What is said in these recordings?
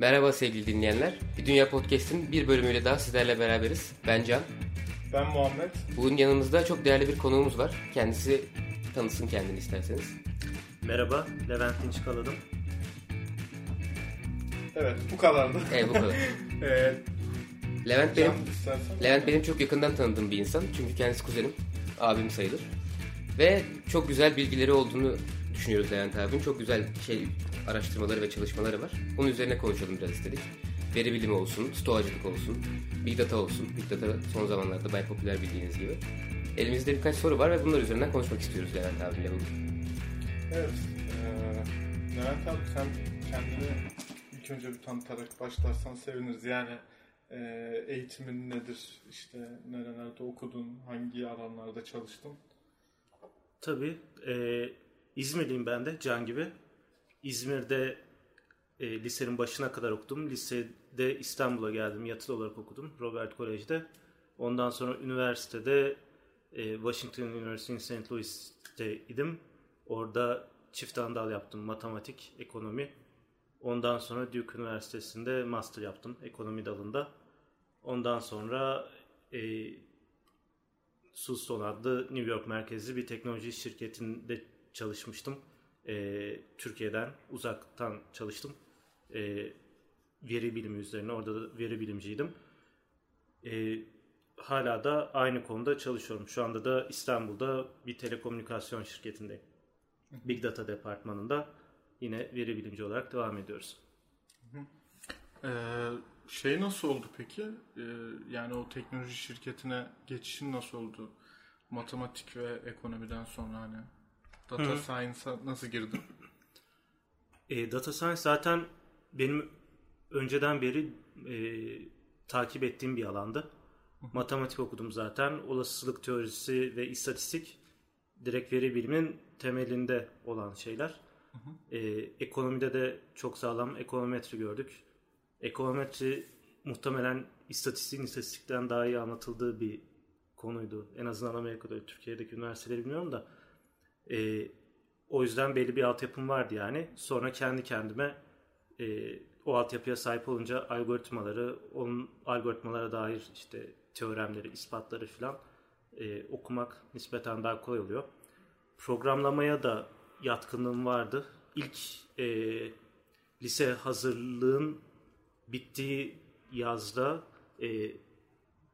Merhaba sevgili dinleyenler. Bir Dünya Podcast'in bir bölümüyle daha sizlerle beraberiz. Ben Can. Ben Muhammed. Bugün yanımızda çok değerli bir konuğumuz var. Kendisi tanısın kendini isterseniz. Merhaba, Levent Dinç Kaladım. Evet, bu kadardı. Evet bu kadar. evet, Levent benim Can. Levent benim çok yakından tanıdığım bir insan. Çünkü kendisi kuzenim. Abim sayılır. Ve çok güzel bilgileri olduğunu düşünüyoruz Levent abinin. Çok güzel şey araştırmaları ve çalışmaları var. Onun üzerine konuşalım biraz istedik. Veri bilimi olsun, stoğacılık olsun, big data olsun. Big data son zamanlarda bayağı popüler bildiğiniz gibi. Elimizde birkaç soru var ve bunlar üzerinden konuşmak istiyoruz Levent abimle bugün. Evet, eee Levent abi sen kendini ilk önce bir tanıtarak başlarsan seviniriz. Yani eee, eğitimin nedir, işte nerelerde okudun, hangi alanlarda çalıştın? Tabii, e, İzmirliyim ben de, Can gibi. İzmir'de e, lisenin başına kadar okudum. Lisede İstanbul'a geldim, yatılı olarak okudum Robert Kolej'de. Ondan sonra üniversitede e, Washington University in St. Louis'teydim. Orada çift andal yaptım, matematik, ekonomi. Ondan sonra Duke Üniversitesi'nde master yaptım, ekonomi dalında. Ondan sonra e, Suston adlı New York merkezli bir teknoloji şirketinde çalışmıştım. Ee, Türkiye'den uzaktan çalıştım. Ee, veri bilimi üzerine orada da veri bilimciydim. Ee, hala da aynı konuda çalışıyorum. Şu anda da İstanbul'da bir telekomünikasyon şirketindeyim. Big Data departmanında yine veri bilimci olarak devam ediyoruz. Eee, şey nasıl oldu peki? Eee, yani o teknoloji şirketine geçişin nasıl oldu? Matematik ve ekonomiden sonra hani data science'a nasıl girdin? E, data science zaten benim önceden beri e, takip ettiğim bir alandı. Matematik okudum zaten. Olasılık teorisi ve istatistik direkt veri biliminin temelinde olan şeyler. E, ekonomide de çok sağlam ekonometri gördük. Ekonometri muhtemelen istatistiğin istatistikten daha iyi anlatıldığı bir konuydu. En azından Amerika'da, Türkiye'deki üniversiteleri bilmiyorum da. E, o yüzden belli bir altyapım vardı yani. Sonra kendi kendime e, o altyapıya sahip olunca algoritmaları, onun algoritmalara dair işte teoremleri, ispatları falan e, okumak nispeten daha kolay oluyor. Programlamaya da yatkınlığım vardı. İlk e, lise hazırlığın bittiği yazda e,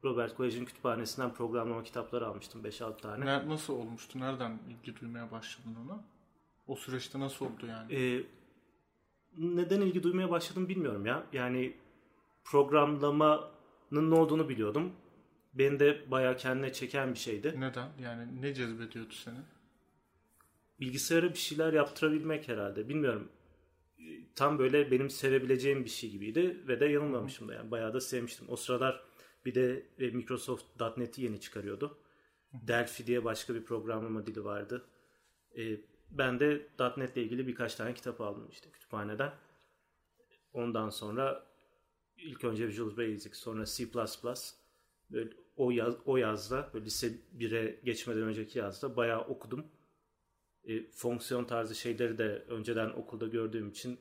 Robert Kolej'in kütüphanesinden programlama kitapları almıştım 5-6 tane. Ne- nasıl olmuştu? Nereden ilgi duymaya başladın ona? O süreçte nasıl oldu yani? Ee, neden ilgi duymaya başladım bilmiyorum ya. Yani programlamanın ne olduğunu biliyordum. Beni de bayağı kendine çeken bir şeydi. Neden? Yani ne cezbediyordu seni? Bilgisayara bir şeyler yaptırabilmek herhalde. Bilmiyorum. Ee, Tam böyle benim sevebileceğim bir şey gibiydi ve de yanılmamışım da yani bayağı da sevmiştim. O sıralar bir de e, Microsoft .NET'i yeni çıkarıyordu. Delphi diye başka bir programlama dili vardı. E, ben de .NET ile ilgili birkaç tane kitap aldım işte kütüphaneden. Ondan sonra ilk önce Visual Basic, sonra C++. Böyle o yaz o yazda, böyle lise 1'e geçmeden önceki yazda bayağı okudum. E, fonksiyon tarzı şeyleri de önceden okulda gördüğüm için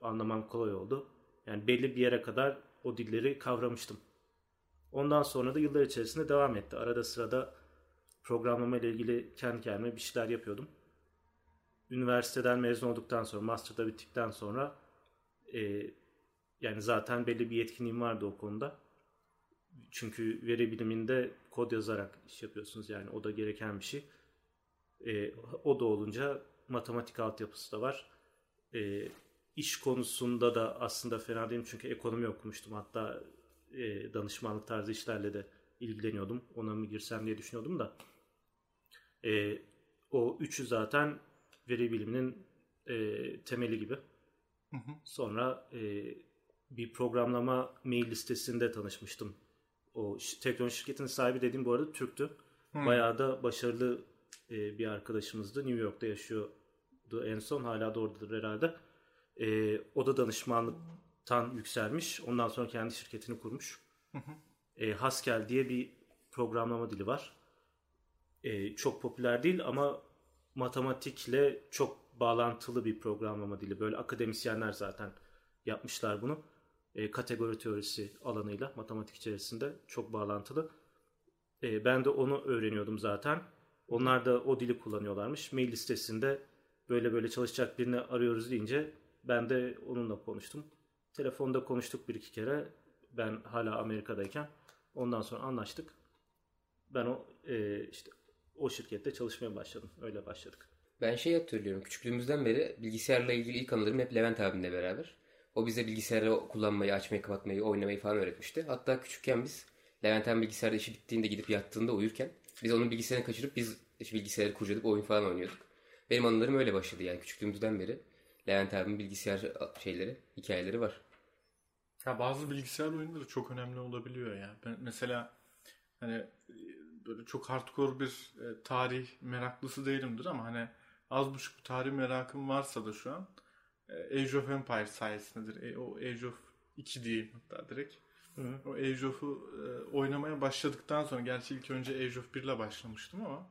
anlamam kolay oldu. Yani belli bir yere kadar o dilleri kavramıştım. Ondan sonra da yıllar içerisinde devam etti. Arada sırada programlama ile ilgili kendi kendime bir şeyler yapıyordum. Üniversiteden mezun olduktan sonra, master'da bittikten sonra e, yani zaten belli bir yetkinliğim vardı o konuda. Çünkü veri biliminde kod yazarak iş yapıyorsunuz yani o da gereken bir şey. E, o da olunca matematik altyapısı da var. E, iş konusunda da aslında fena değilim çünkü ekonomi okumuştum. Hatta e, danışmanlık tarzı işlerle de ilgileniyordum. Ona mı girsem diye düşünüyordum da. E, o üçü zaten veri biliminin e, temeli gibi. Sonra e, bir programlama mail listesinde tanışmıştım. O teknoloji şirketinin sahibi dediğim bu arada Türktü. Bayağı da başarılı e, bir arkadaşımızdı. New York'ta yaşıyordu en son. Hala da oradadır herhalde. E, o da danışmanlıktan yükselmiş. Ondan sonra kendi şirketini kurmuş. E, Haskell diye bir programlama dili var. E, çok popüler değil ama matematikle çok bağlantılı bir programlama dili. Böyle akademisyenler zaten yapmışlar bunu. e, kategori teorisi alanıyla matematik içerisinde çok bağlantılı. E, ben de onu öğreniyordum zaten. Onlar da o dili kullanıyorlarmış. Mail listesinde böyle böyle çalışacak birini arıyoruz deyince ben de onunla konuştum. Telefonda konuştuk bir iki kere. Ben hala Amerika'dayken. Ondan sonra anlaştık. Ben o e, işte o şirkette çalışmaya başladım. Öyle başladık. Ben şey hatırlıyorum. Küçüklüğümüzden beri bilgisayarla ilgili ilk anılarım hep Levent abimle beraber. O bize bilgisayarı kullanmayı, açmayı, kapatmayı, oynamayı falan öğretmişti. Hatta küçükken biz Levent abi bilgisayarda işi bittiğinde gidip yattığında uyurken biz onun bilgisayarını kaçırıp biz bilgisayarı kurcalayıp oyun falan oynuyorduk. Benim anılarım öyle başladı yani küçüklüğümüzden beri. Levent abimin bilgisayar şeyleri, hikayeleri var. Ya bazı bilgisayar oyunları çok önemli olabiliyor ya. Ben mesela hani böyle çok hardcore bir e, tarih meraklısı değilimdir ama hani az buçuk bir tarih merakım varsa da şu an e, Age of Empires sayesindedir. E, o Age of 2 diyeyim hatta direkt. Hı. O Age of'u e, oynamaya başladıktan sonra gerçi ilk önce Age of 1 ile başlamıştım ama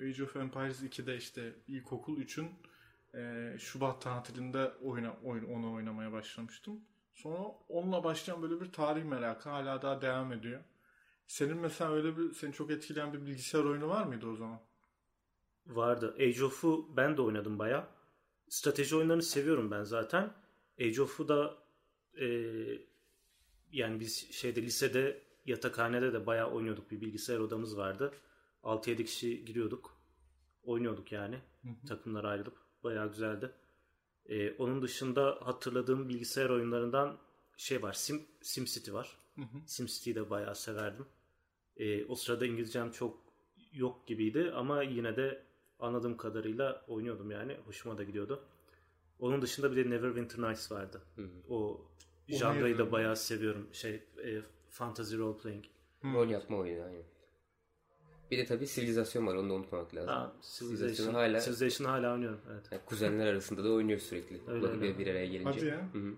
Age of Empires 2'de işte ilkokul 3'ün e, Şubat tatilinde oyna, oyun, onu oynamaya başlamıştım. Sonra onunla başlayan böyle bir tarih merakı hala daha devam ediyor. Senin mesela öyle bir seni çok etkileyen bir bilgisayar oyunu var mıydı o zaman? Vardı. Age of'u ben de oynadım baya. Strateji oyunlarını seviyorum ben zaten. Age of'u da e, yani biz şeyde lisede yatakhanede de bayağı oynuyorduk. Bir bilgisayar odamız vardı. 6-7 kişi giriyorduk. Oynuyorduk yani. Takımlara ayrılıp. Bayağı güzeldi. E, onun dışında hatırladığım bilgisayar oyunlarından şey var. Sim, SimCity var. SimCity'yi de bayağı severdim. E, o sırada İngilizcem çok yok gibiydi ama yine de anladığım kadarıyla oynuyordum yani. Hoşuma da gidiyordu. Onun dışında bir de Neverwinter Nights vardı. O janrayı da bayağı seviyorum. Şey, e, fantasy role playing. Rol yapma oyunu aynen. Bir de tabii sivilizasyon var onu da unutmamak lazım. Ha, Civilization, hala Civilization hala oynuyorum. Evet. yani kuzenler arasında da oynuyor sürekli. Öyle, bir, öyle. bir araya gelince. Hadi ya. Hı hı.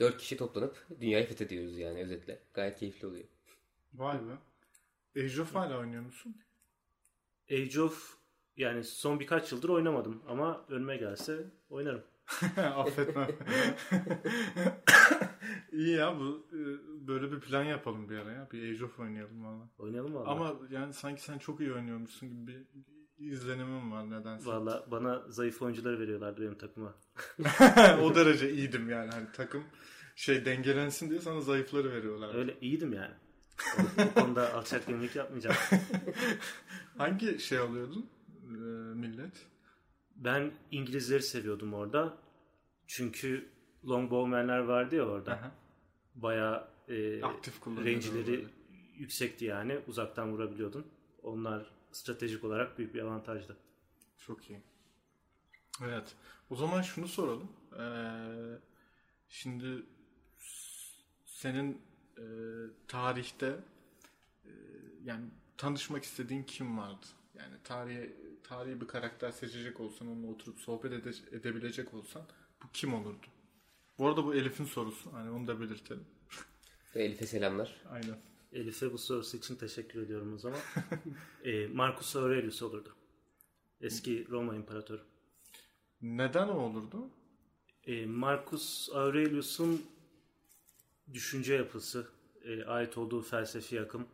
Dört kişi toplanıp dünyayı fethediyoruz yani özetle. Gayet keyifli oluyor. Vay be. Age of hala oynuyor musun? Age of yani son birkaç yıldır oynamadım ama önüme gelse oynarım. Affetmem. İyi ya bu e, böyle bir plan yapalım bir ara ya. Bir Age of oynayalım valla. Oynayalım valla. Ama yani sanki sen çok iyi oynuyormuşsun gibi bir izlenimim var nedense. Valla bana zayıf oyuncuları veriyorlardı benim takıma. o derece iyiydim yani. Hani takım şey dengelensin diye sana zayıfları veriyorlar. Öyle iyiydim yani. O, konuda alçak gönüllülük yapmayacağım. Hangi şey alıyordun e, millet? Ben İngilizleri seviyordum orada. Çünkü longbowmenler vardı ya orada. Aha. Bayağı e, Aktif range'leri yüksekti yani. Uzaktan vurabiliyordun. Onlar stratejik olarak büyük bir avantajdı. Çok iyi. Evet. O zaman şunu soralım. Ee, şimdi senin e, tarihte e, yani tanışmak istediğin kim vardı? Yani tarihi tarihi bir karakter seçecek olsan onunla oturup sohbet ede- edebilecek olsan bu kim olurdu? Bu arada bu Elif'in sorusu. Hani onu da belirtelim. Ve Elif'e selamlar. Aynen. Elif'e bu sorusu için teşekkür ediyorum o zaman. e, Marcus Aurelius olurdu. Eski Roma İmparatoru. Neden o olurdu? E, Marcus Aurelius'un düşünce yapısı, e, ait olduğu felsefi akım,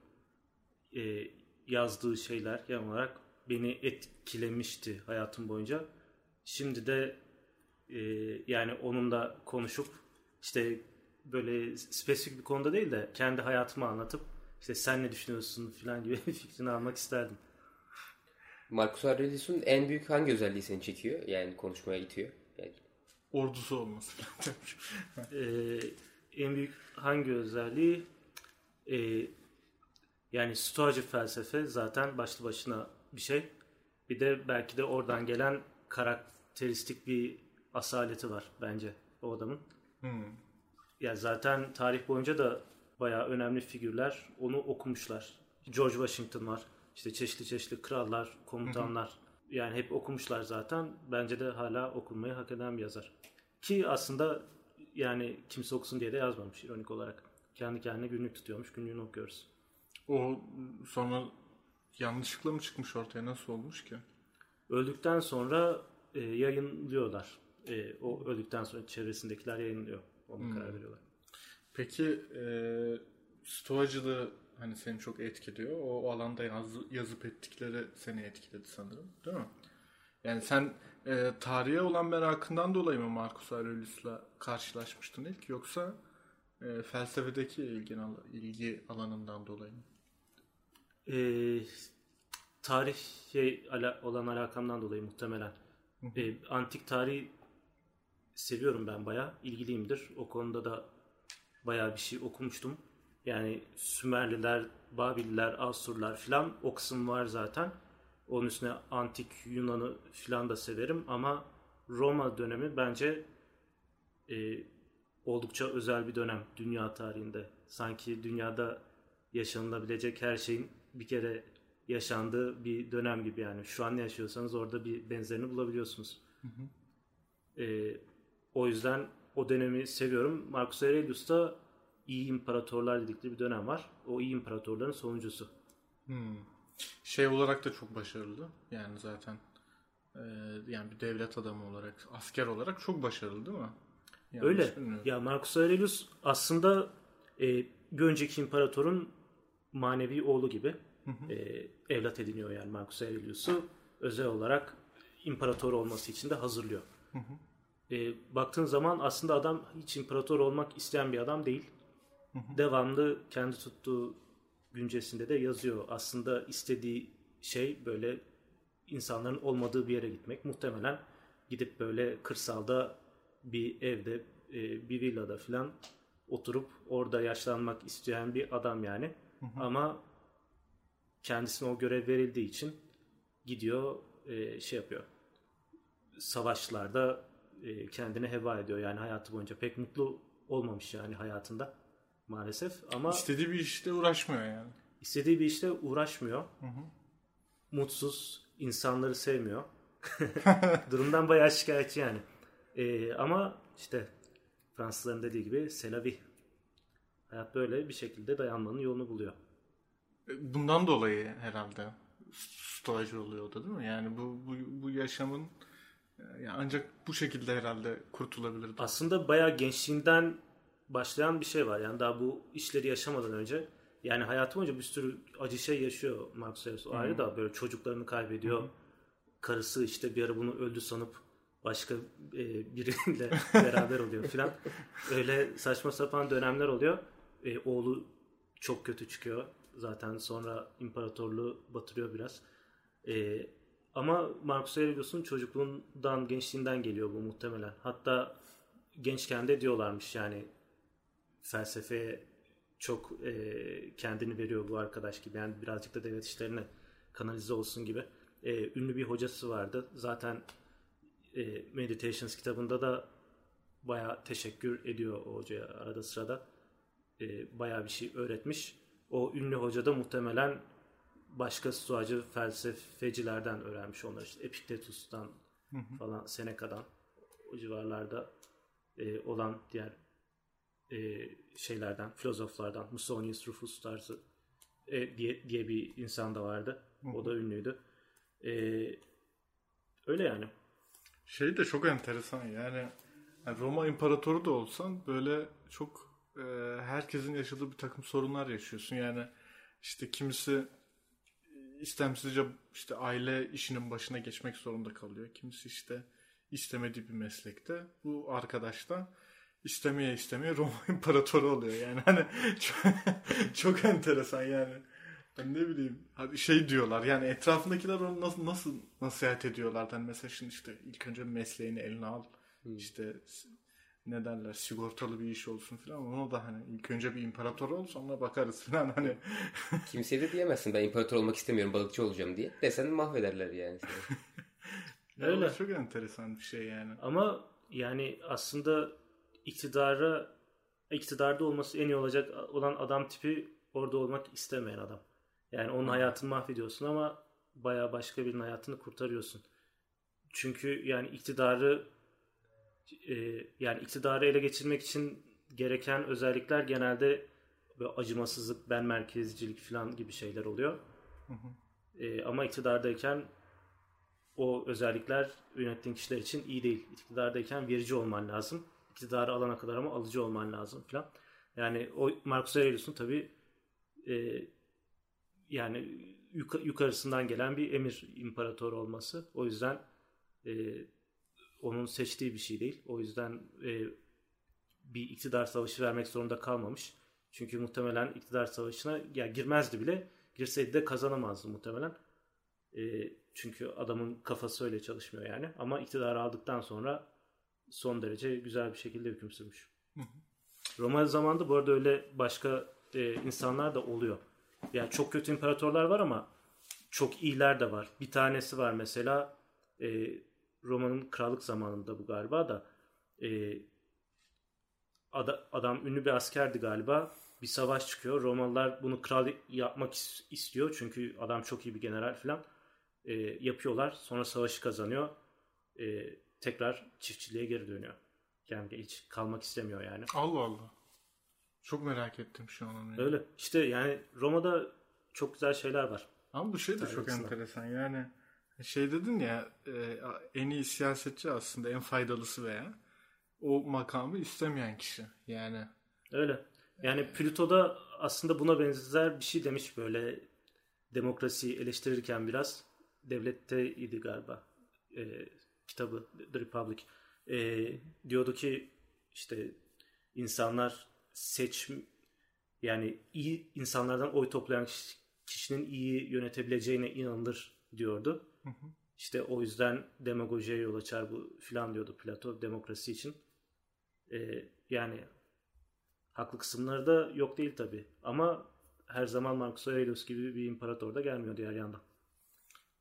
e, yazdığı şeyler genel olarak beni etkilemişti hayatım boyunca. Şimdi de e, yani onunla konuşup işte böyle spesifik bir konuda değil de kendi hayatımı anlatıp işte sen ne düşünüyorsun falan gibi fikrini almak isterdim. Marcus Aurelius'un en büyük hangi özelliği seni çekiyor? Yani konuşmaya itiyor. Yani Ordusu olması. Ee, en büyük hangi özelliği? Ee, yani stoacı felsefe zaten başlı başına bir şey. Bir de belki de oradan gelen karakteristik bir asaleti var bence o adamın. Hmm. Ya zaten tarih boyunca da bayağı önemli figürler onu okumuşlar. George Washington var. İşte çeşitli çeşitli krallar, komutanlar. Yani hep okumuşlar zaten. Bence de hala okunmayı hak eden bir yazar. Ki aslında yani kimse okusun diye de yazmamış ironik olarak. Kendi kendine günlük tutuyormuş. Günlüğünü okuyoruz. O sonra yanlışlıkla mı çıkmış ortaya? Nasıl olmuş ki? Öldükten sonra e, yayınlıyorlar. E, o öldükten sonra çevresindekiler yayınlıyor. Ona karar veriyorlar. Peki e, stoacılığı hani seni çok etkiliyor. O, o alanda yaz, yazıp ettikleri seni etkiledi sanırım. Değil mi? Yani sen e, tarihe olan merakından dolayı mı Marcus Aurelius'la karşılaşmıştın ilk yoksa e, felsefedeki ilgi, ilgi alanından dolayı mı? E, tarih şey, ala, olan alakamdan dolayı muhtemelen. E, antik tarihi seviyorum ben baya. ilgiliyimdir. O konuda da baya bir şey okumuştum. Yani Sümerliler, Babililer, Asurlar filan o kısım var zaten. Onun üstüne antik Yunan'ı filan da severim ama Roma dönemi bence e, oldukça özel bir dönem dünya tarihinde. Sanki dünyada yaşanılabilecek her şeyin bir kere yaşandığı bir dönem gibi yani. Şu an yaşıyorsanız orada bir benzerini bulabiliyorsunuz. Hı hı. E, o yüzden o dönemi seviyorum. Marcus Aurelius da iyi imparatorlar dedikleri bir dönem var. O iyi imparatorların sonuncusu. Hmm. Şey olarak da çok başarılı. Yani zaten e, yani bir devlet adamı olarak, asker olarak çok başarılı değil mi? Yanlış Öyle. Bilmiyorum. Ya Marcus Aurelius aslında e, bir önceki imparatorun manevi oğlu gibi E, evlat ediniyor yani Marcus Aurelius'u özel olarak imparator olması için de hazırlıyor. E, baktığın zaman aslında adam hiç imparator olmak isteyen bir adam değil. Devamlı kendi tuttuğu güncesinde de yazıyor. Aslında istediği şey böyle insanların olmadığı bir yere gitmek. Muhtemelen gidip böyle kırsalda bir evde, e, bir villada falan oturup orada yaşlanmak isteyen bir adam yani. Hı hı. Ama kendisine o görev verildiği için gidiyor e, şey yapıyor. Savaşlarda e, kendini heba ediyor yani hayatı boyunca. Pek mutlu olmamış yani hayatında maalesef ama istediği bir işte uğraşmıyor yani. İstediği bir işte uğraşmıyor. Hı hı. Mutsuz, insanları sevmiyor. Durumdan bayağı şikayetçi yani. Ee, ama işte Fransızların dediği gibi selavi. Hayat böyle bir şekilde dayanmanın yolunu buluyor. E, bundan dolayı herhalde stoacı oluyor o da değil mi? Yani bu bu, bu yaşamın e, yani ancak bu şekilde herhalde kurtulabilir. Aslında bayağı gençliğinden başlayan bir şey var. Yani daha bu işleri yaşamadan önce yani hayatı boyunca bir sürü acı şey yaşıyor Marcus Aurelius. O ayrı da böyle çocuklarını kaybediyor. Hı-hı. Karısı işte bir ara bunu öldü sanıp başka e, biriyle beraber oluyor filan. Öyle saçma sapan dönemler oluyor. E, oğlu çok kötü çıkıyor. Zaten sonra imparatorluğu batırıyor biraz. E, ama Marcus Aurelius'un çocukluğundan, gençliğinden geliyor bu muhtemelen. Hatta gençken de diyorlarmış yani felsefeye çok e, kendini veriyor bu arkadaş gibi. Yani birazcık da devlet işlerine kanalize olsun gibi. E, ünlü bir hocası vardı. Zaten e, Meditations kitabında da baya teşekkür ediyor o hocaya arada sırada. E, baya bir şey öğretmiş. O ünlü hoca da muhtemelen başka stoacı felsefecilerden öğrenmiş onlar. İşte Epiktetus'tan falan Seneca'dan o civarlarda e, olan diğer e, şeylerden, filozoflardan, Musonius Rufus tarzı e, diye, diye bir insan da vardı. O da ünlüydü. E, öyle yani. Şey de çok enteresan yani, yani Roma İmparatoru da olsan böyle çok e, herkesin yaşadığı bir takım sorunlar yaşıyorsun. Yani işte kimisi istemsizce işte aile işinin başına geçmek zorunda kalıyor. Kimisi işte istemediği bir meslekte. Bu arkadaş da istemeye istemeye Roma İmparatoru oluyor. Yani hani çok, çok enteresan yani. Ben ne bileyim hadi şey diyorlar yani etrafındakiler onu nasıl nasıl nasihat ediyorlar hani mesela şimdi işte ilk önce mesleğini eline al hmm. işte ne derler sigortalı bir iş olsun falan onu da hani ilk önce bir imparator ol sonra bakarız falan hani. Kimseye de diyemezsin ben imparator olmak istemiyorum balıkçı olacağım diye. Desen mahvederler yani. Öyle. Çok enteresan bir şey yani. Ama yani aslında iktidara iktidarda olması en iyi olacak olan adam tipi orada olmak istemeyen adam. Yani onun hayatını mahvediyorsun ama baya başka birinin hayatını kurtarıyorsun. Çünkü yani iktidarı e, yani iktidarı ele geçirmek için gereken özellikler genelde böyle acımasızlık, ben merkezcilik falan gibi şeyler oluyor. Hı hı. E, ama iktidardayken o özellikler yönettiğin kişiler için iyi değil. İktidardayken verici olman lazım iktidarı alana kadar ama alıcı olman lazım falan. Yani o Marcus Aurelius'un tabi e, yani yuk- yukarısından gelen bir emir imparator olması. O yüzden e, onun seçtiği bir şey değil. O yüzden e, bir iktidar savaşı vermek zorunda kalmamış. Çünkü muhtemelen iktidar savaşına ya girmezdi bile. Girseydi de kazanamazdı muhtemelen. E, çünkü adamın kafası öyle çalışmıyor yani. Ama iktidarı aldıktan sonra son derece güzel bir şekilde hüküm sürmüş. Roma zamanında bu arada öyle başka e, insanlar da oluyor. Yani çok kötü imparatorlar var ama çok iyiler de var. Bir tanesi var mesela e, Roma'nın krallık zamanında bu galiba da e, ada- adam ünlü bir askerdi galiba. Bir savaş çıkıyor. Romalılar bunu kral yapmak is- istiyor. Çünkü adam çok iyi bir general falan. E, yapıyorlar. Sonra savaşı kazanıyor. E, tekrar çiftçiliğe geri dönüyor. Yani hiç kalmak istemiyor yani. Allah Allah. Çok merak ettim şu an onu. Öyle. İşte yani Roma'da çok güzel şeyler var. Ama bu şey de çok enteresan. Yani şey dedin ya e, en iyi siyasetçi aslında en faydalısı veya o makamı istemeyen kişi. Yani Öyle. Yani Plüto'da aslında buna benzer bir şey demiş böyle demokrasiyi eleştirirken biraz. Devletteydi galiba e, kitabı The Republic. E, diyordu ki işte insanlar seç yani iyi insanlardan oy toplayan kişi- kişinin iyi yönetebileceğine inanılır diyordu. İşte o yüzden demagojiye yol açar bu filan diyordu Plato demokrasi için. E, yani haklı kısımları da yok değil tabi. Ama her zaman Marcus Aurelius gibi bir imparator da gelmiyor diğer yandan.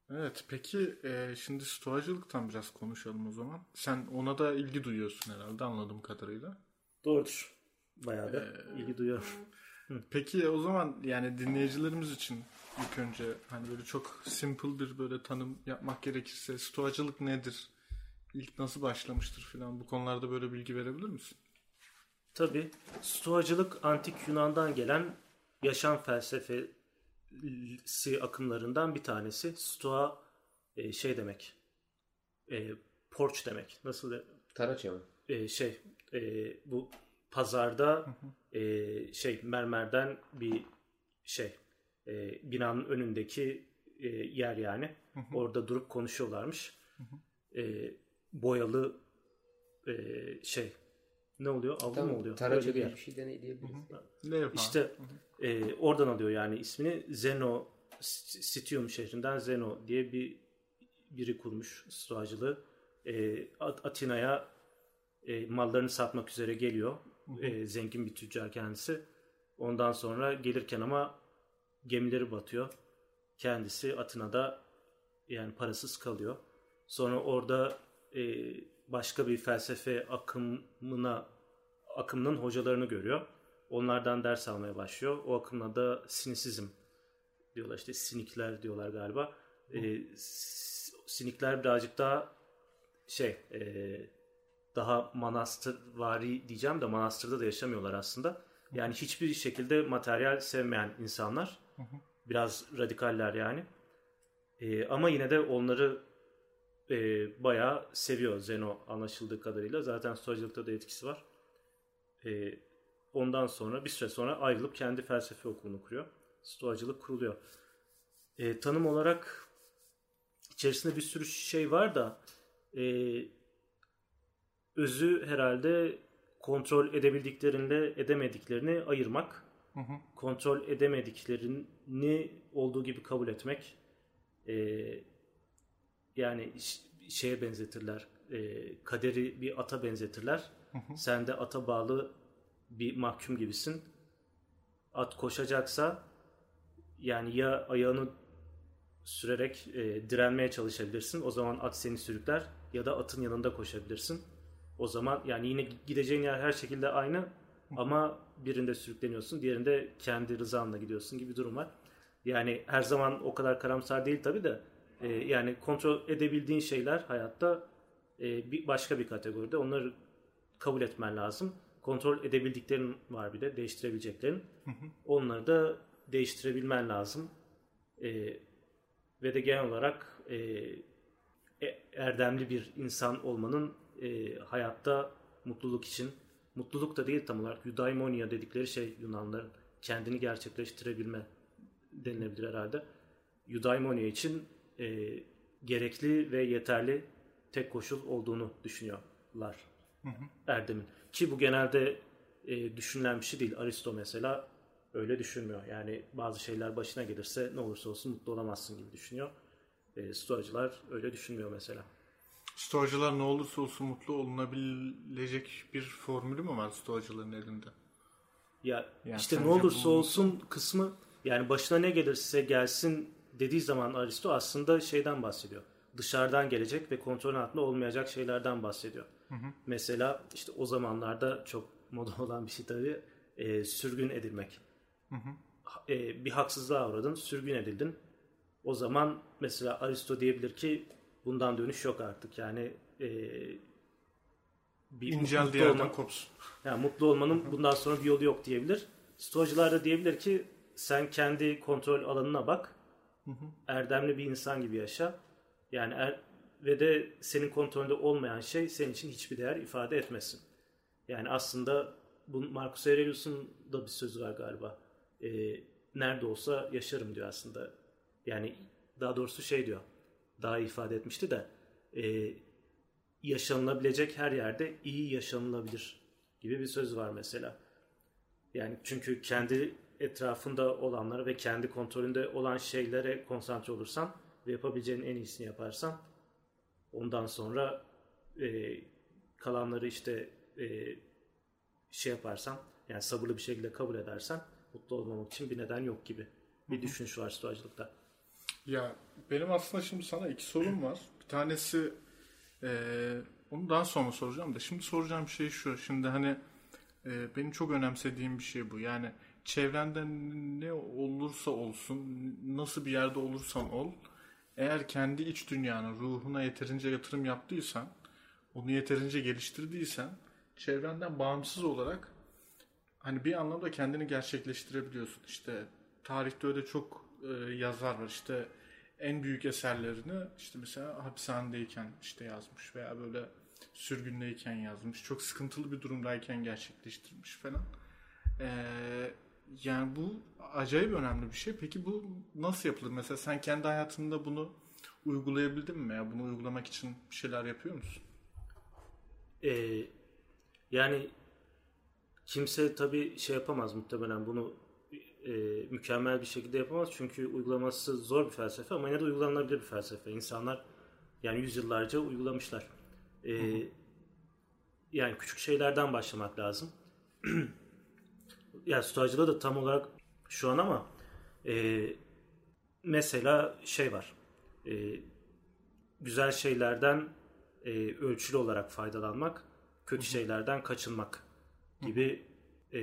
evet peki e, şimdi stoacılıktan biraz konuşalım o zaman. Sen ona da ilgi duyuyorsun herhalde anladığım kadarıyla. Doğrudur. Bayağı da ilgi duyuyorum. Peki o zaman yani dinleyicilerimiz için ilk önce hani böyle çok simple bir böyle tanım yapmak gerekirse stoacılık nedir? İlk nasıl başlamıştır filan bu konularda böyle bilgi verebilir misin? Tabi Stoacılık antik Yunan'dan gelen yaşam felsefesi akımlarından bir tanesi. Stoa e, şey demek. E, porç demek. Nasıl de, Taraça mı? e, şey e, bu pazarda e, şey mermerden bir şey e, binanın önündeki e, yer yani orada durup konuşuyorlarmış E, boyalı e, şey ne oluyor avlu mu Tamam. oluyor Taraça Öyle bir bir şey dene diyebiliriz. Levha. İşte e, oradan alıyor yani ismini. Zeno Sitium şehrinden Zeno diye bir biri kurmuş stoacılığı. E, At- Atina'ya e, mallarını satmak üzere geliyor. E, zengin bir tüccar kendisi. Ondan sonra gelirken ama gemileri batıyor. Kendisi Atina'da yani parasız kalıyor. Sonra orada e, başka bir felsefe akımına akımının hocalarını görüyor. Onlardan ders almaya başlıyor. O akımla da sinisizm diyorlar işte sinikler diyorlar galiba. E, sinikler birazcık daha şey e, daha manastırvari diyeceğim de manastırda da yaşamıyorlar aslında. Yani hiçbir şekilde materyal sevmeyen insanlar. Biraz radikaller yani. E, ama yine de onları e, bayağı seviyor Zeno anlaşıldığı kadarıyla. Zaten stoacılıkta da etkisi var. E, ondan sonra bir süre sonra ayrılıp kendi felsefe okulunu kuruyor. Stoacılık kuruluyor. E, tanım olarak içerisinde bir sürü şey var da e, özü herhalde kontrol edebildiklerinde edemediklerini ayırmak. Kontrol edemediklerini olduğu gibi kabul etmek. E, yani şeye benzetirler. E, kaderi bir ata benzetirler. Sen de ata bağlı bir mahkum gibisin. At koşacaksa yani ya ayağını sürerek e, direnmeye çalışabilirsin. O zaman at seni sürükler ya da atın yanında koşabilirsin. O zaman yani yine gideceğin yer her şekilde aynı ama birinde sürükleniyorsun, diğerinde kendi rızanla gidiyorsun gibi durum var. Yani her zaman o kadar karamsar değil tabii de e, yani kontrol edebildiğin şeyler hayatta e, bir başka bir kategoride. Onları kabul etmen lazım. Kontrol edebildiklerin var bir de değiştirebileceklerin. Onları da değiştirebilmen lazım. E, ve de genel olarak e, e- erdemli bir insan olmanın e, hayatta mutluluk için, mutluluk da değil tam olarak eudaimonia dedikleri şey Yunanların kendini gerçekleştirebilme denilebilir herhalde. Eudaimonia için e, gerekli ve yeterli tek koşul olduğunu düşünüyorlar Erdem'in. Ki bu genelde e, düşünülen bir şey değil. Aristo mesela öyle düşünmüyor. Yani bazı şeyler başına gelirse ne olursa olsun mutlu olamazsın gibi düşünüyor. E, Stoacılar öyle düşünmüyor mesela. Stoacılar ne olursa olsun mutlu olunabilecek bir formülü mü var Stoacıların elinde? Ya Yani işte ne olursa bu- olsun kısmı yani başına ne gelirse gelsin dediği zaman Aristo aslında şeyden bahsediyor. Dışarıdan gelecek ve kontrol altında olmayacak şeylerden bahsediyor. Mesela işte o zamanlarda çok moda olan bir şey tabii e, sürgün edilmek. Ha- e, bir haksızlığa uğradın, sürgün edildin. O zaman mesela Aristo diyebilir ki bundan dönüş yok artık. Yani e, bir İncel mutlu diğerden olma- kopsun. yani mutlu olmanın bundan sonra bir yolu yok diyebilir. Stoacılar da diyebilir ki sen kendi kontrol alanına bak. Erdemli bir insan gibi yaşa. Yani er, ve de senin kontrolünde olmayan şey senin için hiçbir değer ifade etmesin. Yani aslında bu Marcus Aurelius'un da bir sözü var galiba. Ee, nerede olsa yaşarım diyor aslında. Yani daha doğrusu şey diyor. Daha iyi ifade etmişti de e, yaşanılabilecek her yerde iyi yaşanılabilir gibi bir söz var mesela. Yani çünkü kendi etrafında olanlara ve kendi kontrolünde olan şeylere konsantre olursan ve yapabileceğin en iyisini yaparsan ondan sonra e, kalanları işte e, şey yaparsan yani sabırlı bir şekilde kabul edersen mutlu olmamak için bir neden yok gibi bir düşünüş var stoacılıkta. Ya benim aslında şimdi sana iki sorum var. Bir tanesi eee onu daha sonra soracağım da şimdi soracağım şey şu. Şimdi hani eee, benim çok önemsediğim bir şey bu. Yani çevrende ne olursa olsun, nasıl bir yerde olursan ol, eğer kendi iç dünyana, ruhuna yeterince yatırım yaptıysan, onu yeterince geliştirdiysen, çevrenden bağımsız olarak hani bir anlamda kendini gerçekleştirebiliyorsun. İşte tarihte öyle çok e, yazar var. İşte en büyük eserlerini işte mesela hapishanedeyken işte yazmış veya böyle sürgündeyken yazmış. Çok sıkıntılı bir durumdayken gerçekleştirmiş falan. Ee, yani bu acayip önemli bir şey. Peki bu nasıl yapılır? Mesela sen kendi hayatında bunu uygulayabildin mi? Ya bunu uygulamak için bir şeyler yapıyor musun? Ee, yani kimse tabii şey yapamaz muhtemelen bunu e, mükemmel bir şekilde yapamaz çünkü uygulaması zor bir felsefe ama yine de uygulanabilir bir felsefe. İnsanlar yani yüzyıllarca uygulamışlar. Ee, yani küçük şeylerden başlamak lazım. yani stoacılığı da tam olarak şu an ama e, mesela şey var. E, güzel şeylerden e, ölçülü olarak faydalanmak, kötü şeylerden kaçınmak gibi e,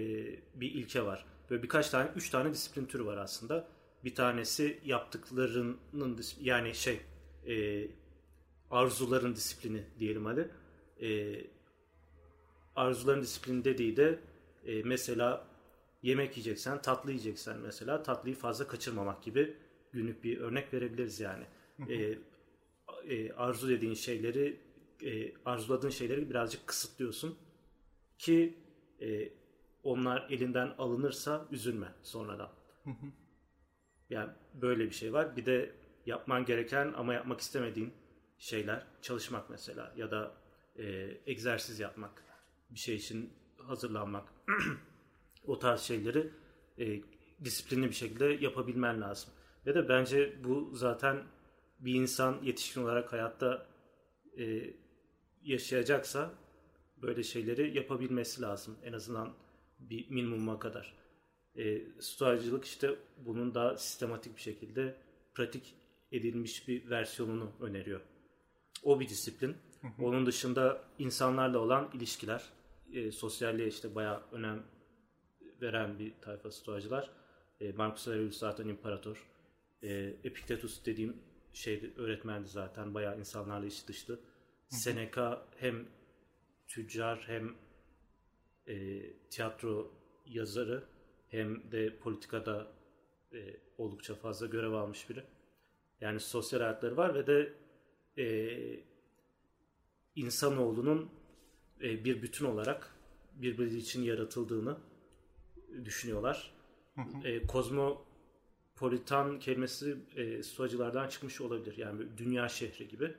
bir ilke var. Böyle birkaç tane, üç tane disiplin türü var aslında. Bir tanesi yaptıklarının yani şey e, arzuların disiplini diyelim hadi. E, arzuların disiplini dediği de e, mesela yemek yiyeceksen, tatlı yiyeceksen mesela tatlıyı fazla kaçırmamak gibi günlük bir örnek verebiliriz yani. E, e, arzu dediğin şeyleri e, arzuladığın şeyleri birazcık kısıtlıyorsun ki e, onlar elinden alınırsa üzülme sonradan. Yani böyle bir şey var. Bir de yapman gereken ama yapmak istemediğin şeyler çalışmak mesela ya da e, egzersiz yapmak, bir şey için hazırlanmak. o tarz şeyleri e, disiplinli bir şekilde yapabilmen lazım. Ve de bence bu zaten bir insan yetişkin olarak hayatta e, yaşayacaksa böyle şeyleri yapabilmesi lazım. En azından bir minimuma kadar. E, stoacılık işte bunun daha sistematik bir şekilde pratik edilmiş bir versiyonunu öneriyor. O bir disiplin. Onun dışında insanlarla olan ilişkiler, e, sosyalliğe işte bayağı önem veren bir tayfa stoacılar. E, Marcus Aurelius zaten imparator. E, Epictetus dediğim şey öğretmendi zaten. Bayağı insanlarla içi dışlı. Seneca hem tüccar hem e, tiyatro yazarı hem de politikada e, oldukça fazla görev almış biri. Yani sosyal hayatları var ve de e, insanoğlunun e, bir bütün olarak birbiri için yaratıldığını düşünüyorlar. E, kozmopolitan kelimesi e, stoacılardan çıkmış olabilir. Yani dünya şehri gibi.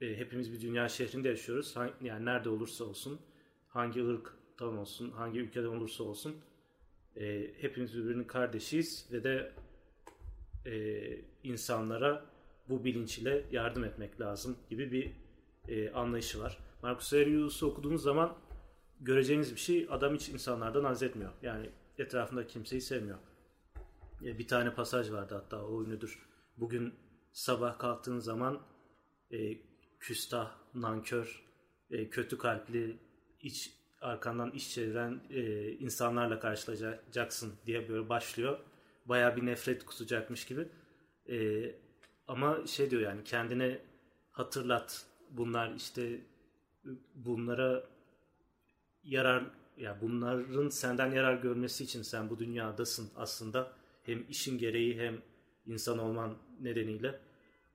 E, hepimiz bir dünya şehrinde yaşıyoruz. Yani nerede olursa olsun, hangi ırktan olsun, hangi ülkeden olursa olsun e, hepimiz birbirinin kardeşiyiz ve de e, insanlara bu bilinç ile yardım etmek lazım gibi bir e, anlayışı var. Marcus Aurelius'u okuduğunuz zaman göreceğiniz bir şey adam hiç insanlardan haz etmiyor. Yani etrafında kimseyi sevmiyor. E, bir tane pasaj vardı hatta o ünlüdür. Bugün sabah kalktığın zaman e, küstah, nankör, e, kötü kalpli, iç arkandan iş çeviren e, insanlarla karşılaşacaksın diye böyle başlıyor. Baya bir nefret kusacakmış gibi. E, ama şey diyor yani kendine hatırlat. Bunlar işte bunlara yarar ya bunların senden yarar görmesi için sen bu dünyadasın aslında. Hem işin gereği hem insan olman nedeniyle.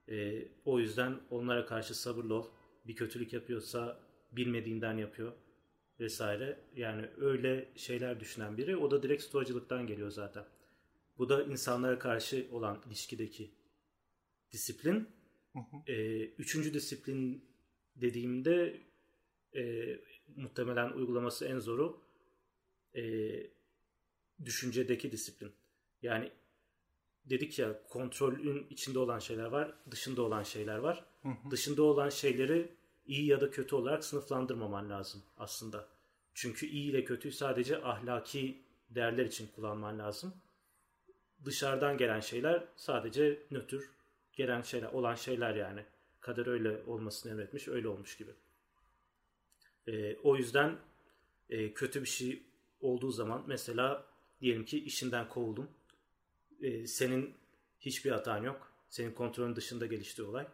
E, o yüzden onlara karşı sabırlı ol. Bir kötülük yapıyorsa bilmediğinden yapıyor vesaire. Yani öyle şeyler düşünen biri. O da direkt stoacılıktan geliyor zaten. Bu da insanlara karşı olan ilişkideki disiplin. E, üçüncü disiplin dediğimde e, muhtemelen uygulaması en zoru e, düşüncedeki disiplin. Yani dedik ya kontrolün içinde olan şeyler var, dışında olan şeyler var. Dışında olan şeyleri iyi ya da kötü olarak sınıflandırmaman lazım aslında. Çünkü iyi ile kötüyü sadece ahlaki değerler için kullanman lazım. Dışarıdan gelen şeyler sadece nötr gelen şeyler, olan şeyler yani. Kader öyle olmasını emretmiş, öyle olmuş gibi. Ee, o yüzden e, kötü bir şey olduğu zaman mesela diyelim ki işinden kovuldun. Ee, senin hiçbir hatan yok. Senin kontrolün dışında gelişti olay.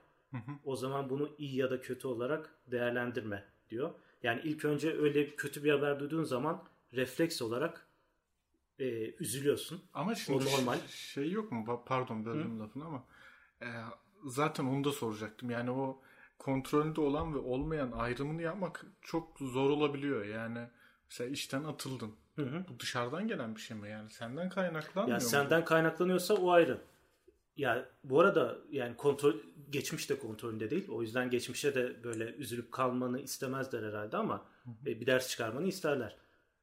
O zaman bunu iyi ya da kötü olarak değerlendirme diyor. Yani ilk önce öyle kötü bir haber duyduğun zaman refleks olarak e, üzülüyorsun. Ama şimdi O normal. şey yok mu? Pardon böldüm lafını ama e, zaten onu da soracaktım. Yani o kontrolünde olan ve olmayan ayrımını yapmak çok zor olabiliyor. Yani mesela işten atıldın. Bu dışarıdan gelen bir şey mi? Yani senden kaynaklanmıyor Ya mu? senden kaynaklanıyorsa o ayrı. Ya bu arada yani kontrol geçmiş de kontrolünde değil. O yüzden geçmişe de böyle üzülüp kalmanı istemezler herhalde ama e, bir ders çıkarmanı isterler.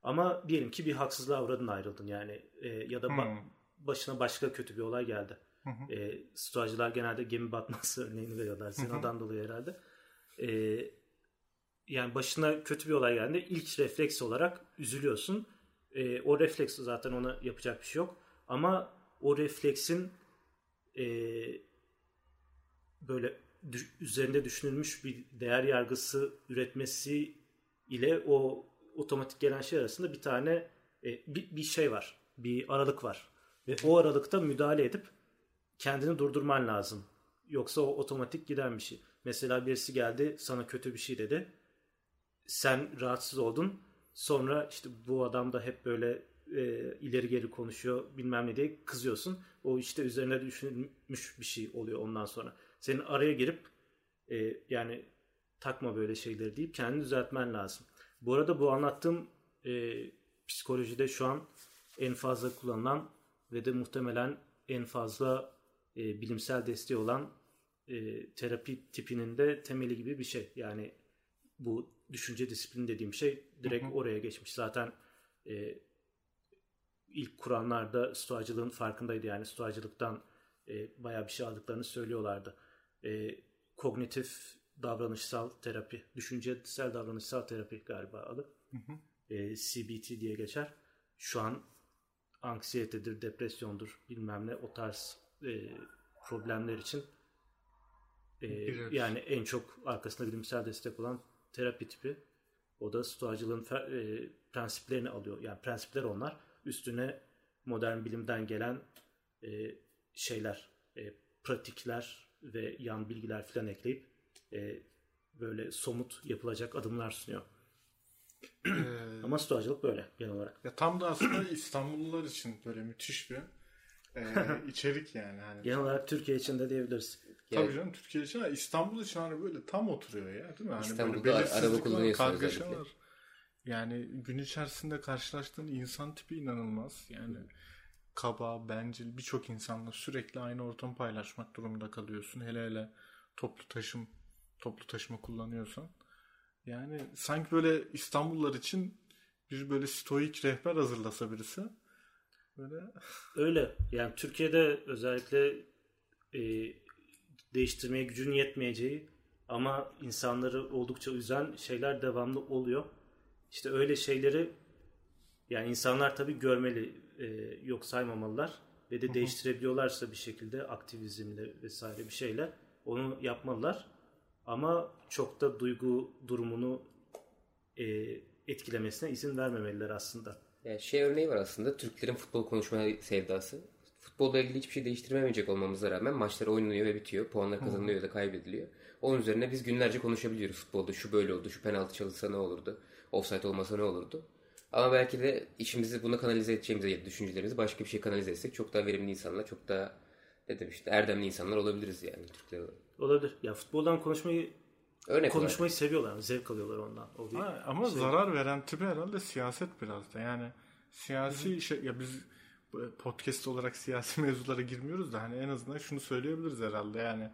Ama diyelim ki bir haksızlığa uğradın ayrıldın yani e, ya da ba- başına başka kötü bir olay geldi. E, stoacılar genelde gemi batması örneğini veriyorlar. Zinadan dolayı herhalde. E, yani başına kötü bir olay geldiğinde ilk refleks olarak üzülüyorsun. E, o refleks zaten ona yapacak bir şey yok. Ama o refleksin e, böyle düş- üzerinde düşünülmüş bir değer yargısı üretmesi ile o otomatik gelen şey arasında bir tane e, bir, bir şey var. Bir aralık var. Ve o aralıkta müdahale edip kendini durdurman lazım. Yoksa o otomatik giden bir şey. Mesela birisi geldi sana kötü bir şey dedi. Sen rahatsız oldun. Sonra işte bu adam da hep böyle e, ileri geri konuşuyor bilmem ne diye kızıyorsun. O işte üzerine düşünülmüş bir şey oluyor ondan sonra. Senin araya girip e, yani takma böyle şeyleri deyip kendini düzeltmen lazım. Bu arada bu anlattığım e, psikolojide şu an en fazla kullanılan ve de muhtemelen en fazla e, bilimsel desteği olan e, terapi tipinin de temeli gibi bir şey. Yani bu düşünce disiplini dediğim şey direkt oraya geçmiş. Zaten e, ilk kuranlar da stoacılığın farkındaydı. Yani stoacılıktan e, bayağı bir şey aldıklarını söylüyorlardı. E, kognitif davranışsal terapi, düşüncesel davranışsal terapi galiba adı. E, CBT diye geçer. Şu an anksiyetedir, depresyondur, bilmem ne o tarz e, problemler için e, yani en çok arkasında bilimsel destek olan terapi tipi. O da stoacılığın fe- e, prensiplerini alıyor. Yani prensipler onlar. Üstüne modern bilimden gelen e, şeyler, e, pratikler ve yan bilgiler falan ekleyip e, böyle somut yapılacak adımlar sunuyor. Ee, Ama stoacılık böyle genel olarak. ya tam da aslında İstanbullular için böyle müthiş bir e, içerik yani. Hani Genel olarak Türkiye için de diyebiliriz. Tabii canım Türkiye için ama İstanbul için hani böyle tam oturuyor ya değil mi? Hani İstanbul'da böyle ara- belirsizlik araba var, kullanıyorsun kargaşa özellikle. var. Yani gün içerisinde karşılaştığın insan tipi inanılmaz. Yani kaba, bencil birçok insanla sürekli aynı ortamı paylaşmak durumunda kalıyorsun. Hele hele toplu taşım, toplu taşıma kullanıyorsan. Yani sanki böyle İstanbullular için bir böyle stoik rehber hazırlasa birisi. Böyle Öyle. Yani Türkiye'de özellikle e, değiştirmeye gücün yetmeyeceği ama insanları oldukça üzen şeyler devamlı oluyor. İşte öyle şeyleri yani insanlar tabii görmeli, e, yok saymamalılar ve de değiştirebiliyorlarsa bir şekilde aktivizmle vesaire bir şeyle onu yapmalılar. Ama çok da duygu durumunu e, etkilemesine izin vermemeliler aslında. Yani şey örneği var aslında Türklerin futbol konuşma sevdası. Futbolla ilgili hiçbir şey değiştirmemeyecek olmamıza rağmen maçlar oynanıyor ve bitiyor. Puanlar kazanılıyor ya da kaybediliyor. Onun üzerine biz günlerce konuşabiliyoruz futbolda. Şu böyle oldu, şu penaltı çalınsa ne olurdu, offside olmasa ne olurdu. Ama belki de işimizi buna kanalize edeceğimize ya düşüncelerimizi başka bir şey kanalize etsek çok daha verimli insanlar, çok daha ne dedim işte erdemli insanlar olabiliriz yani Türkler olarak. Olabilir. Ya futboldan konuşmayı Örnek olarak. konuşmayı seviyorlar, zevk alıyorlar ondan. O bir Ha, ama şey. zarar veren tipi herhalde siyaset biraz da. Yani siyasi şey ya biz podcast olarak siyasi mevzulara girmiyoruz da hani en azından şunu söyleyebiliriz herhalde. Yani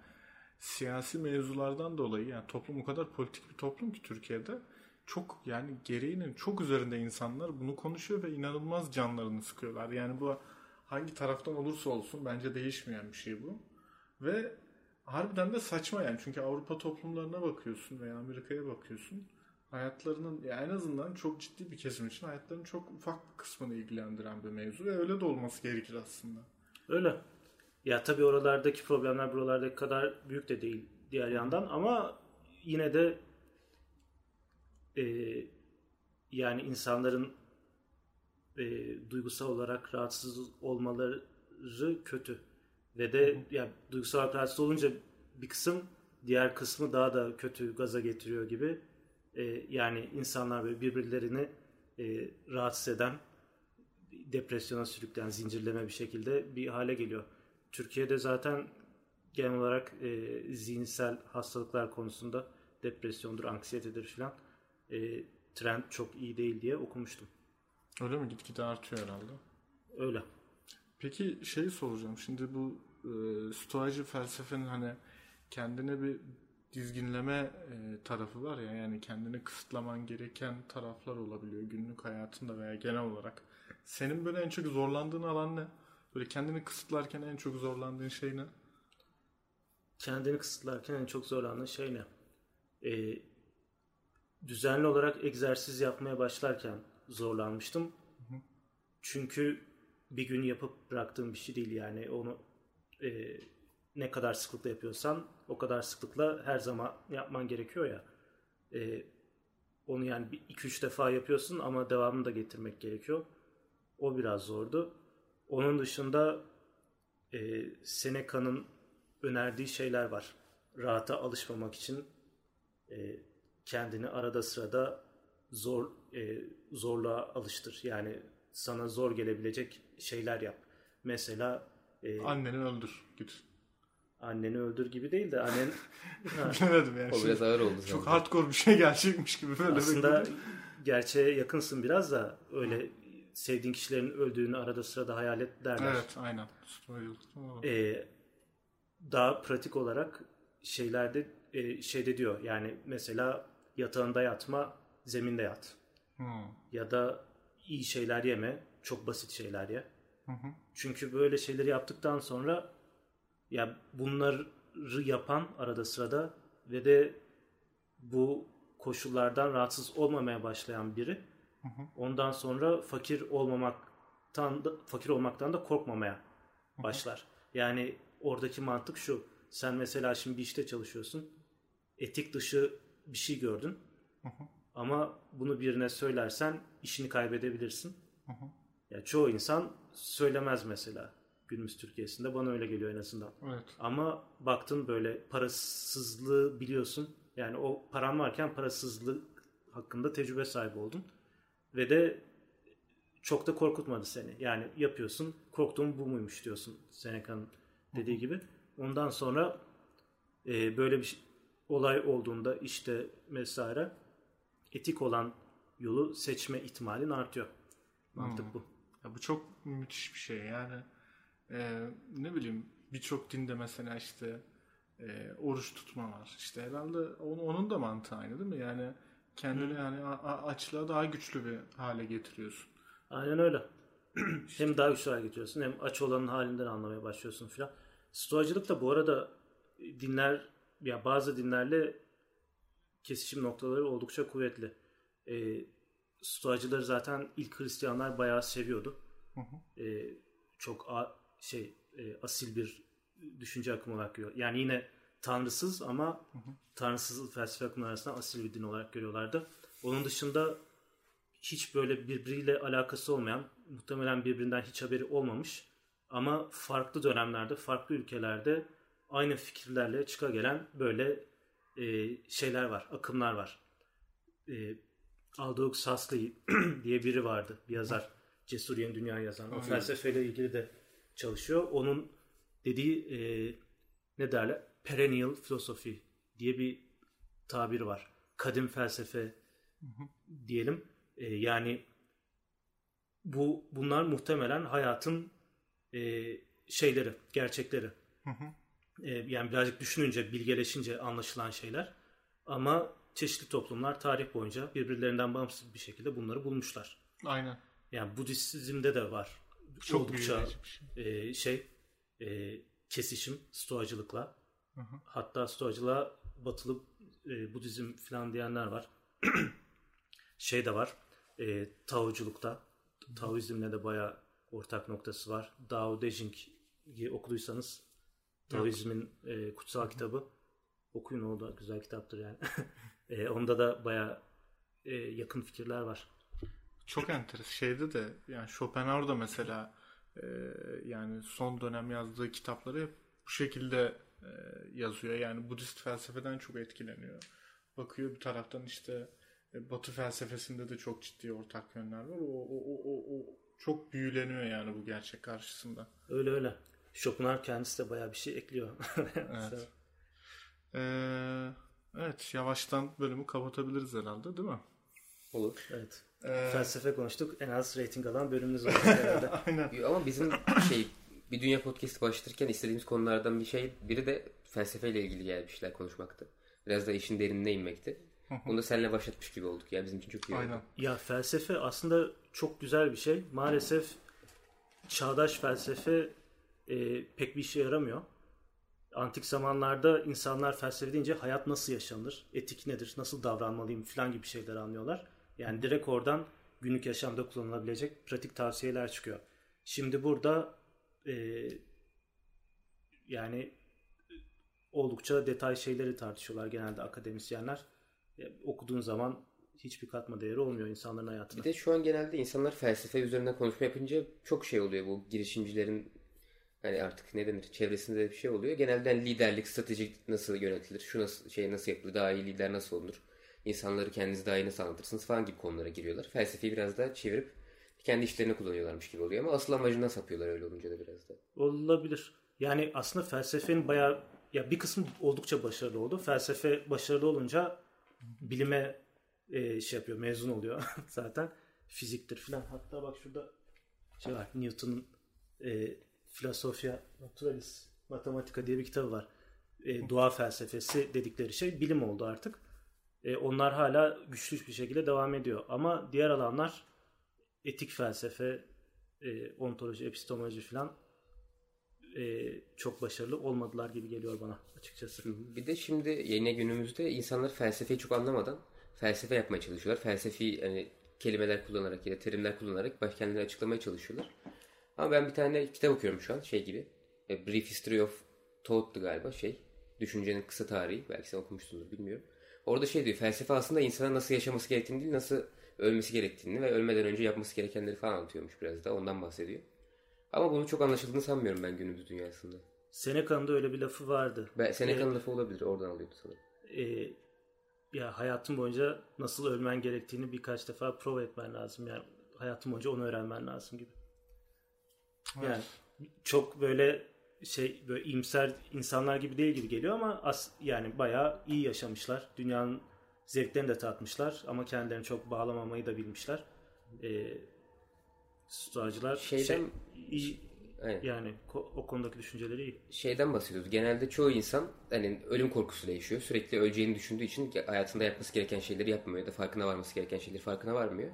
siyasi mevzulardan dolayı yani toplum o kadar politik bir toplum ki Türkiye'de çok yani gereğinin çok üzerinde insanlar bunu konuşuyor ve inanılmaz canlarını sıkıyorlar. Yani bu hangi taraftan olursa olsun bence değişmeyen bir şey bu. Ve harbiden de saçma yani çünkü Avrupa toplumlarına bakıyorsun veya Amerika'ya bakıyorsun hayatlarının ya en azından çok ciddi bir kesim için hayatlarının çok ufak bir kısmını ilgilendiren bir mevzu ve öyle de olması gerekir aslında. Öyle. Ya tabii oralardaki problemler buralardaki kadar büyük de değil diğer yandan ama yine de e, yani insanların e, duygusal olarak rahatsız olmaları kötü. Ve de ya duygusal olarak rahatsız olunca bir kısım diğer kısmı daha da kötü gaza getiriyor gibi. E, yani insanlar böyle birbirlerini e, rahatsız eden depresyona sürükleyen zincirleme bir şekilde bir hale geliyor. Türkiye'de zaten genel olarak e, zihinsel hastalıklar konusunda depresyondur, anksiyetedir filan e, trend çok iyi değil diye okumuştum. Öyle mi? Gitgide artıyor herhalde. Öyle. Peki şeyi soracağım. Şimdi bu e, stoacı felsefenin hani kendine bir dizginleme e, tarafı var ya yani kendini kısıtlaman gereken taraflar olabiliyor günlük hayatında veya genel olarak. Senin böyle en çok zorlandığın alan ne? Böyle kendini kısıtlarken en çok zorlandığın şey ne? Kendini kısıtlarken en çok zorlandığın şey ne? E, düzenli olarak egzersiz yapmaya başlarken zorlanmıştım. Çünkü bir gün yapıp bıraktığım bir şey değil yani onu e, ne kadar sıklıkla yapıyorsan o kadar sıklıkla her zaman yapman gerekiyor ya. E, onu yani 2-3 defa yapıyorsun ama devamını da getirmek gerekiyor. O biraz zordu. Onun dışında e, Seneca'nın önerdiği şeyler var. Rahata alışmamak için e, kendini arada sırada zor e, zorluğa alıştır. Yani sana zor gelebilecek şeyler yap. Mesela e, Anneni öldür. Git. anneni öldür gibi değil de annen Bilemedim yani. O Şimdi biraz ağır oldu. çok sanki. hardcore bir şey gerçekmiş gibi böyle. aslında gerçeğe yakınsın biraz da öyle sevdiğin kişilerin öldüğünü arada sırada hayal et derler. Evet aynen. Stoacılık. E, daha pratik olarak şeylerde e, şeyde diyor yani mesela yatağında yatma zeminde yat. Hmm. ya da iyi şeyler yeme, çok basit şeyler ye. Hı hı. Çünkü böyle şeyleri yaptıktan sonra ya bunları yapan arada sırada ve de bu koşullardan rahatsız olmamaya başlayan biri ondan sonra fakir olmamaktan da, fakir olmaktan da korkmamaya başlar. Yani oradaki mantık şu. Sen mesela şimdi bir işte çalışıyorsun. Etik dışı bir şey gördün. Ama bunu birine söylersen işini kaybedebilirsin. Ya çoğu insan söylemez mesela günümüz Türkiye'sinde bana öyle geliyor en azından. Evet. Ama baktın böyle parasızlığı biliyorsun. Yani o paran varken parasızlık hakkında tecrübe sahibi oldun. Ve de çok da korkutmadı seni. Yani yapıyorsun, korktuğum bu muymuş diyorsun Seneca'nın dediği gibi. Ondan sonra e, böyle bir şey- olay olduğunda işte vesaire etik olan yolu seçme ihtimalin artıyor. Mantık Hmm. bu. Ya bu çok müthiş bir şey yani e, ne bileyim birçok dinde mesela işte e, oruç tutma var işte herhalde onun, onun da mantığı aynı değil mi yani kendini yani a- a- açlığa daha güçlü bir hale getiriyorsun. Aynen öyle. hem daha güçlü hale getiriyorsun hem aç olanın halinden anlamaya başlıyorsun filan. Stoacılık da bu arada dinler ya bazı dinlerle kesişim noktaları oldukça kuvvetli. E, Stoacıları zaten ilk Hristiyanlar bayağı seviyordu. Hı hı. E, çok a- şey e, asil bir düşünce akımı olarak görüyor. Yani yine tanrısız ama tanrısız felsefe akımları arasında asil bir din olarak görüyorlardı. Onun dışında hiç böyle birbiriyle alakası olmayan, muhtemelen birbirinden hiç haberi olmamış ama farklı dönemlerde, farklı ülkelerde aynı fikirlerle çıka gelen böyle e, şeyler var, akımlar var. E, Aldous Huxley diye biri vardı, bir yazar. Cesur Yeni Dünya yazan. O felsefeyle ilgili de çalışıyor. Onun dediği e, ne derler? Perennial philosophy diye bir tabir var. Kadim felsefe diyelim. E, yani bu bunlar muhtemelen hayatın e, şeyleri, gerçekleri. E, yani birazcık düşününce, bilgeleşince anlaşılan şeyler. Ama çeşitli toplumlar tarih boyunca birbirlerinden bağımsız bir şekilde bunları bulmuşlar. Aynen. Yani Budizm'de de var. Çok Oldukça şey. e, şey e, kesişim stoacılıkla. Hı hı. Hatta stoacılığa batılı e, Budizm falan diyenler var. şey de var. E, Taoculukta. Taoizmle de bayağı ortak noktası var. Dao De Jing'i okuduysanız Taoizmin e, kutsal kitabı okuyun o da güzel kitaptır yani. e, onda da bayağı e, yakın fikirler var. Çok enteresan. Şeyde de yani Schopenhauer da mesela e, yani son dönem yazdığı kitapları hep bu şekilde e, yazıyor. Yani Budist felsefeden çok etkileniyor. Bakıyor bir taraftan işte e, Batı felsefesinde de çok ciddi ortak yönler var. O, o, o, o, o çok büyüleniyor yani bu gerçek karşısında. Öyle öyle. Schopenhauer kendisi de bayağı bir şey ekliyor. Evet. Ee, evet yavaştan bölümü kapatabiliriz herhalde değil mi? Olur. evet. Ee, Felsefe konuştuk. En az rating alan bölümümüz oldu herhalde. Aynen. Ama bizim şey bir dünya podcast başlatırken istediğimiz konulardan bir şey biri de felsefeyle ilgili yani bir şeyler konuşmaktı. Biraz da işin derinine inmekti. Bunu da seninle başlatmış gibi olduk. Yani bizim için çok iyi oldu. Aynen. ya felsefe aslında çok güzel bir şey. Maalesef çağdaş felsefe e, pek bir işe yaramıyor. Antik zamanlarda insanlar felsefe deyince hayat nasıl yaşanır, etik nedir, nasıl davranmalıyım falan gibi şeyler anlıyorlar. Yani direkt oradan günlük yaşamda kullanılabilecek pratik tavsiyeler çıkıyor. Şimdi burada e, yani oldukça detay şeyleri tartışıyorlar genelde akademisyenler. E, okuduğun zaman hiçbir katma değeri olmuyor insanların hayatına. Bir de şu an genelde insanlar felsefe üzerinden konuşma yapınca çok şey oluyor bu girişimcilerin hani artık ne denir çevresinde de bir şey oluyor. Genelde hani liderlik, strateji nasıl yönetilir, şu nasıl şey nasıl yapılır, daha iyi lider nasıl olunur, insanları kendinizi daha iyi nasıl anlatırsınız falan gibi konulara giriyorlar. Felsefeyi biraz daha çevirip kendi işlerine kullanıyorlarmış gibi oluyor ama asıl amacından sapıyorlar öyle olunca da biraz da. Olabilir. Yani aslında felsefenin bayağı ya bir kısmı oldukça başarılı oldu. Felsefe başarılı olunca bilime e, şey yapıyor, mezun oluyor zaten. Fiziktir filan. Hatta bak şurada şey var. Newton'un e, Philosophia Naturalis Mathematica diye bir kitabı var. E, doğa felsefesi dedikleri şey bilim oldu artık. E, onlar hala güçlü bir şekilde devam ediyor. Ama diğer alanlar etik felsefe, e, ontoloji, epistemoloji filan e, çok başarılı olmadılar gibi geliyor bana açıkçası. Bir de şimdi yine günümüzde insanlar felsefeyi çok anlamadan felsefe yapmaya çalışıyorlar. Felsefi hani kelimeler kullanarak ya da terimler kullanarak kendilerini açıklamaya çalışıyorlar. Ama ben bir tane kitap okuyorum şu an şey gibi. A Brief History of Thought'tu galiba şey. Düşüncenin kısa tarihi. Belki sen okumuşsundur bilmiyorum. Orada şey diyor felsefe aslında insana nasıl yaşaması gerektiğini değil nasıl ölmesi gerektiğini ve ölmeden önce yapması gerekenleri falan anlatıyormuş biraz da ondan bahsediyor. Ama bunun çok anlaşıldığını sanmıyorum ben günümüz dünyasında. Seneca'nın da öyle bir lafı vardı. Ben, Seneca'nın lafı olabilir oradan alıyordu sanırım. E, ya hayatın boyunca nasıl ölmen gerektiğini birkaç defa prova etmen lazım. Yani hayatın boyunca onu öğrenmen lazım gibi. Yani çok böyle şey böyle iyimser insanlar gibi değil gibi geliyor ama as, yani bayağı iyi yaşamışlar. Dünyanın zevklerini de tatmışlar ama kendilerini çok bağlamamayı da bilmişler. E, stoğacılar Şeyden- şey, iyi, Aynen. yani o konudaki düşünceleri iyi. şeyden bahsediyoruz. Genelde çoğu insan hani ölüm korkusuyla yaşıyor. Sürekli öleceğini düşündüğü için hayatında yapması gereken şeyleri yapmıyor ya da farkına varması gereken şeyleri farkına varmıyor.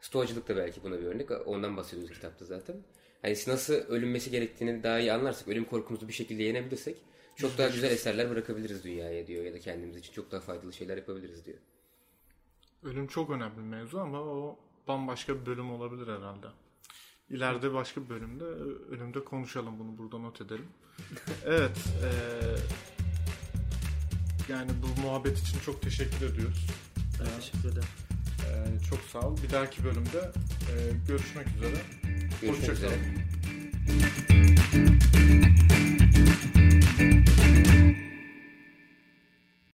Stoacılık da belki buna bir örnek. Ondan bahsediyoruz kitapta zaten. Hani nasıl ölünmesi gerektiğini daha iyi anlarsak, ölüm korkumuzu bir şekilde yenebilirsek çok daha güzel eserler bırakabiliriz dünyaya diyor ya da kendimiz için çok daha faydalı şeyler yapabiliriz diyor. Ölüm çok önemli bir mevzu ama o bambaşka bir bölüm olabilir herhalde. İleride başka bir bölümde ö- ölümde konuşalım bunu burada not edelim. evet. eee, yani bu muhabbet için çok teşekkür ediyoruz. Ben teşekkür ederim. Eee, çok sağ ol. Bir dahaki bölümde eee, görüşmek üzere. Beautiful Push yourself.